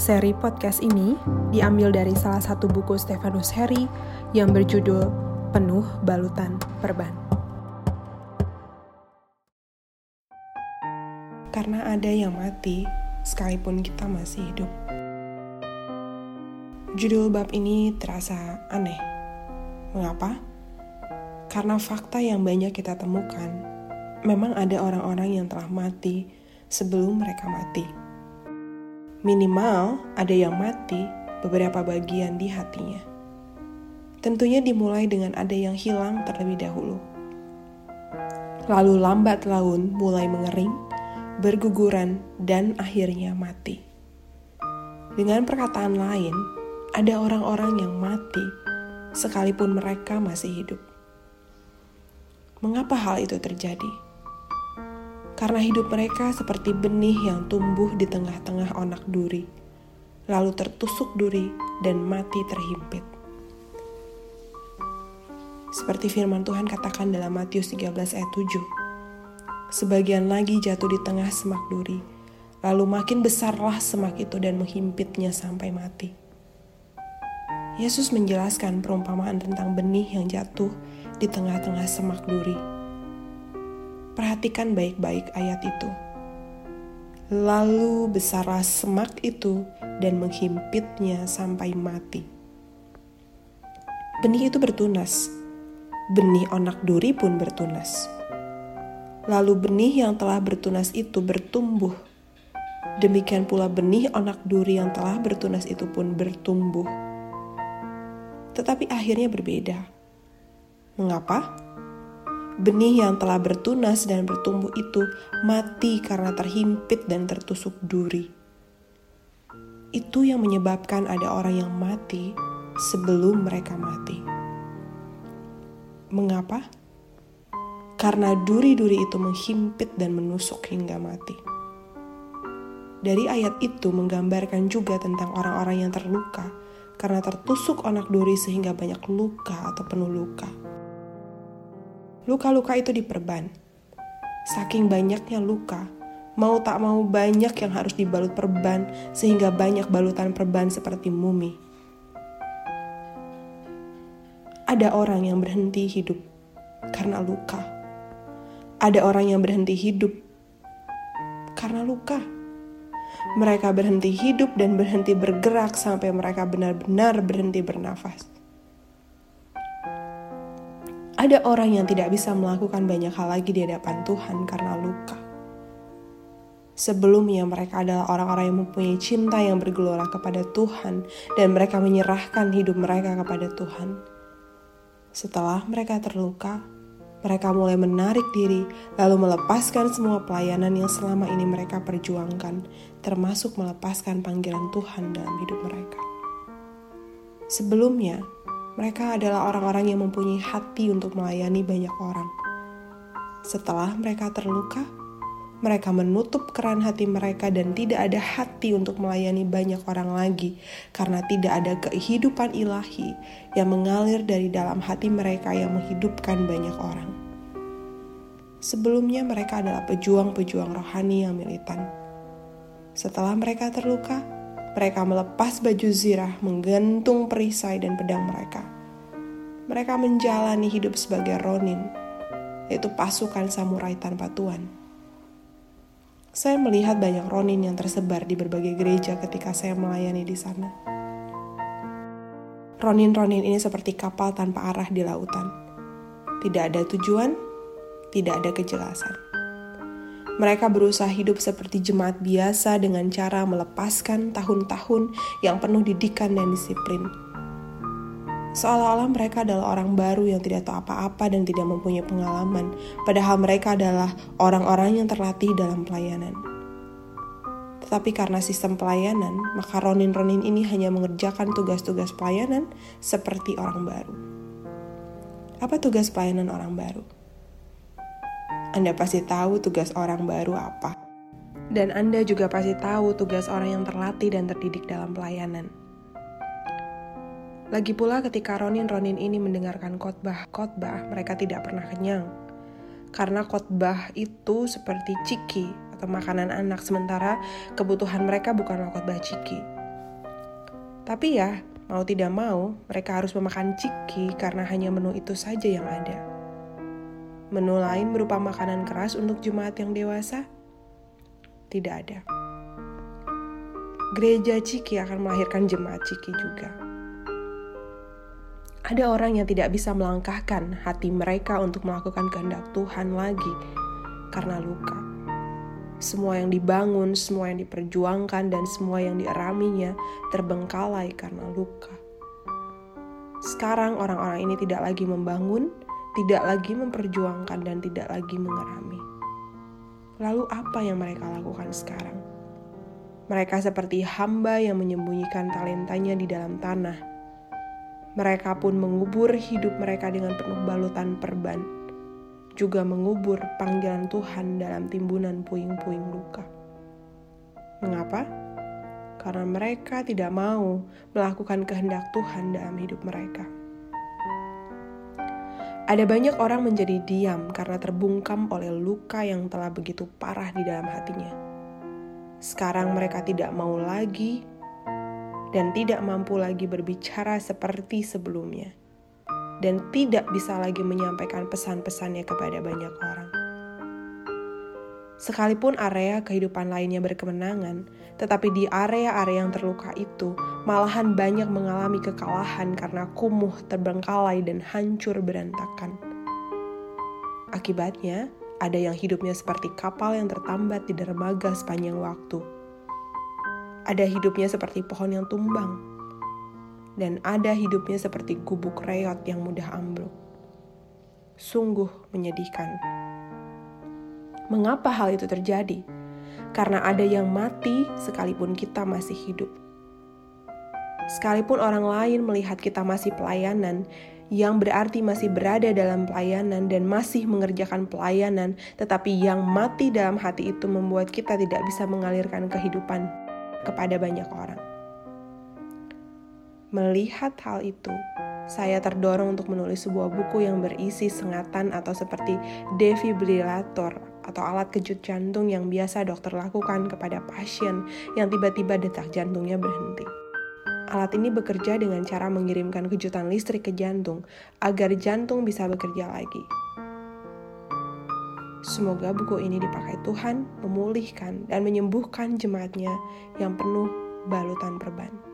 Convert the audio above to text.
Seri podcast ini diambil dari salah satu buku Stefanus Harry yang berjudul Penuh Balutan Perban. Karena ada yang mati, sekalipun kita masih hidup. Judul bab ini terasa aneh. Mengapa? Karena fakta yang banyak kita temukan, memang ada orang-orang yang telah mati sebelum mereka mati Minimal ada yang mati beberapa bagian di hatinya. Tentunya dimulai dengan ada yang hilang terlebih dahulu. Lalu lambat laun mulai mengering, berguguran, dan akhirnya mati. Dengan perkataan lain, ada orang-orang yang mati sekalipun mereka masih hidup. Mengapa hal itu terjadi? Karena hidup mereka seperti benih yang tumbuh di tengah-tengah onak duri, lalu tertusuk duri dan mati terhimpit. Seperti firman Tuhan katakan dalam Matius 13 ayat 7. Sebagian lagi jatuh di tengah semak duri, lalu makin besarlah semak itu dan menghimpitnya sampai mati. Yesus menjelaskan perumpamaan tentang benih yang jatuh di tengah-tengah semak duri Perhatikan baik-baik ayat itu. Lalu besarlah semak itu dan menghimpitnya sampai mati. Benih itu bertunas. Benih onak duri pun bertunas. Lalu benih yang telah bertunas itu bertumbuh. Demikian pula benih onak duri yang telah bertunas itu pun bertumbuh. Tetapi akhirnya berbeda. Mengapa? Benih yang telah bertunas dan bertumbuh itu mati karena terhimpit dan tertusuk duri. Itu yang menyebabkan ada orang yang mati sebelum mereka mati. Mengapa? Karena duri-duri itu menghimpit dan menusuk hingga mati. Dari ayat itu menggambarkan juga tentang orang-orang yang terluka karena tertusuk onak duri sehingga banyak luka atau penuh luka luka-luka itu diperban. Saking banyaknya luka, mau tak mau banyak yang harus dibalut perban sehingga banyak balutan perban seperti mumi. Ada orang yang berhenti hidup karena luka. Ada orang yang berhenti hidup karena luka. Mereka berhenti hidup dan berhenti bergerak sampai mereka benar-benar berhenti bernafas. Ada orang yang tidak bisa melakukan banyak hal lagi di hadapan Tuhan karena luka. Sebelumnya mereka adalah orang-orang yang mempunyai cinta yang bergelora kepada Tuhan dan mereka menyerahkan hidup mereka kepada Tuhan. Setelah mereka terluka, mereka mulai menarik diri lalu melepaskan semua pelayanan yang selama ini mereka perjuangkan, termasuk melepaskan panggilan Tuhan dalam hidup mereka. Sebelumnya, mereka adalah orang-orang yang mempunyai hati untuk melayani banyak orang. Setelah mereka terluka, mereka menutup keran hati mereka dan tidak ada hati untuk melayani banyak orang lagi karena tidak ada kehidupan ilahi yang mengalir dari dalam hati mereka yang menghidupkan banyak orang. Sebelumnya mereka adalah pejuang-pejuang rohani yang militan. Setelah mereka terluka, mereka melepas baju zirah, menggantung perisai dan pedang mereka. Mereka menjalani hidup sebagai Ronin, yaitu pasukan samurai tanpa tuan. Saya melihat banyak Ronin yang tersebar di berbagai gereja ketika saya melayani di sana. Ronin-Ronin ini seperti kapal tanpa arah di lautan. Tidak ada tujuan, tidak ada kejelasan. Mereka berusaha hidup seperti jemaat biasa dengan cara melepaskan tahun-tahun yang penuh didikan dan disiplin. Seolah-olah mereka adalah orang baru yang tidak tahu apa-apa dan tidak mempunyai pengalaman, padahal mereka adalah orang-orang yang terlatih dalam pelayanan. Tetapi karena sistem pelayanan, maka Ronin-Ronin ini hanya mengerjakan tugas-tugas pelayanan seperti orang baru. Apa tugas pelayanan orang baru? Anda pasti tahu tugas orang baru apa. Dan Anda juga pasti tahu tugas orang yang terlatih dan terdidik dalam pelayanan. Lagi pula ketika Ronin-Ronin ini mendengarkan khotbah-khotbah, mereka tidak pernah kenyang. Karena khotbah itu seperti ciki atau makanan anak, sementara kebutuhan mereka bukanlah khotbah ciki, Tapi ya, mau tidak mau, mereka harus memakan ciki karena hanya menu itu saja yang ada. Menu lain berupa makanan keras untuk jemaat yang dewasa? Tidak ada. Gereja Ciki akan melahirkan jemaat Ciki juga. Ada orang yang tidak bisa melangkahkan hati mereka untuk melakukan kehendak Tuhan lagi karena luka. Semua yang dibangun, semua yang diperjuangkan, dan semua yang diaraminya terbengkalai karena luka. Sekarang orang-orang ini tidak lagi membangun, tidak lagi memperjuangkan, dan tidak lagi mengerami. Lalu apa yang mereka lakukan sekarang? Mereka seperti hamba yang menyembunyikan talentanya di dalam tanah mereka pun mengubur hidup mereka dengan penuh balutan perban, juga mengubur panggilan Tuhan dalam timbunan puing-puing luka. Mengapa? Karena mereka tidak mau melakukan kehendak Tuhan dalam hidup mereka. Ada banyak orang menjadi diam karena terbungkam oleh luka yang telah begitu parah di dalam hatinya. Sekarang mereka tidak mau lagi dan tidak mampu lagi berbicara seperti sebelumnya, dan tidak bisa lagi menyampaikan pesan-pesannya kepada banyak orang. Sekalipun area kehidupan lainnya berkemenangan, tetapi di area-area yang terluka itu malahan banyak mengalami kekalahan karena kumuh, terbengkalai, dan hancur berantakan. Akibatnya, ada yang hidupnya seperti kapal yang tertambat di dermaga sepanjang waktu ada hidupnya seperti pohon yang tumbang, dan ada hidupnya seperti gubuk reot yang mudah ambruk. Sungguh menyedihkan. Mengapa hal itu terjadi? Karena ada yang mati sekalipun kita masih hidup. Sekalipun orang lain melihat kita masih pelayanan, yang berarti masih berada dalam pelayanan dan masih mengerjakan pelayanan, tetapi yang mati dalam hati itu membuat kita tidak bisa mengalirkan kehidupan kepada banyak orang. Melihat hal itu, saya terdorong untuk menulis sebuah buku yang berisi sengatan atau seperti defibrillator atau alat kejut jantung yang biasa dokter lakukan kepada pasien yang tiba-tiba detak jantungnya berhenti. Alat ini bekerja dengan cara mengirimkan kejutan listrik ke jantung agar jantung bisa bekerja lagi. Semoga buku ini dipakai Tuhan memulihkan dan menyembuhkan jemaatnya yang penuh balutan perban.